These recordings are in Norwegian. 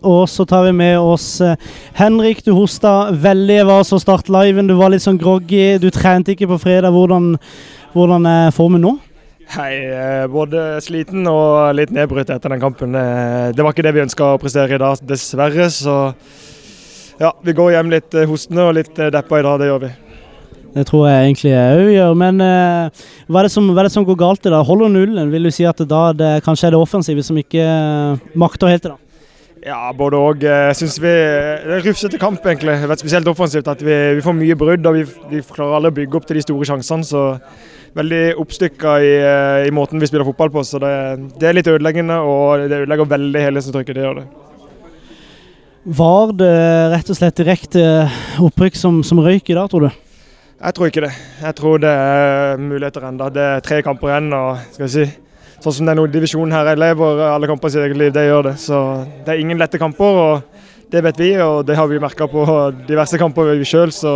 Og så tar vi med oss eh, Henrik. Du hosta veldig. Jeg var så start liven. Du var litt sånn groggy. Du trente ikke på fredag. Hvordan, hvordan er formen nå? Hei, eh, både sliten og litt nedbrutt etter den kampen. Eh, det var ikke det vi ønska å prestere i dag, dessverre. Så ja, vi går hjem litt hostende og litt deppa i dag. Det gjør vi. Det tror jeg egentlig jeg òg gjør. Men hva, er som, hva, er det som, går galt i dag? Holder nullen? Vil du si at da det kanskje er det offensive som ikke makter helt i dag? Ja, både òg. Jeg syns vi Det er en rufsete kamp, egentlig. Det har vært spesielt offensivt. at Vi, vi får mye brudd og vi, vi, klarer aldri å bygge opp til de store sjansene. så Veldig oppstykka i, eh, i, måten vi spiller fotball på. så det, det, er litt ødeleggende, og det ødelegger veldig hele trykket. Det gjør det. Var det rett og slett direkte opprykk som, som røyk i dag, tror du? Jeg tror ikke det. Jeg tror det er muligheter ennå. Det er tre kamper igjen. og skal vi si sånn som det er nå i divisjonen her. Jeg lever alle kamper i sitt eget liv, det gjør det. Så det er ingen lette kamper, og det vet vi. Og det har vi merka på diverse kamper vi sjøl, så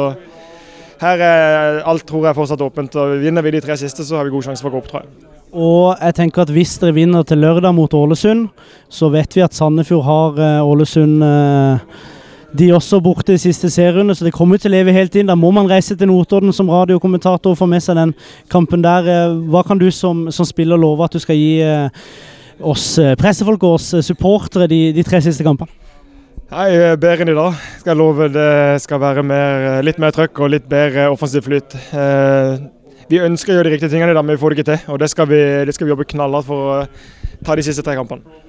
her er alt tror jeg fortsatt åpent. og Vinner vi de tre siste, så har vi god sjanse for å gå opp, tror jeg. Og jeg tenker at hvis dere vinner til lørdag mot Ålesund, så vet vi at Sandefjord har eh, Ålesund eh, de også borte i siste serierunde, så det kommer til å leve helt inn. Da må man reise til Notodden som radiokommentator og få med seg den kampen der. Eh, hva kan du som, som spiller love at du skal gi eh, oss eh, pressefolk og oss supportere de, de, tre siste kampene? Nei, Bedre enn i dag. Skal jeg love det skal være mer, litt mer trøkk og litt bedre offensiv flyt. Vi ønsker å gjøre de riktige tingene, men vi får det ikke til. og Det skal vi, det skal vi jobbe knallhardt for å ta de siste tre kampene.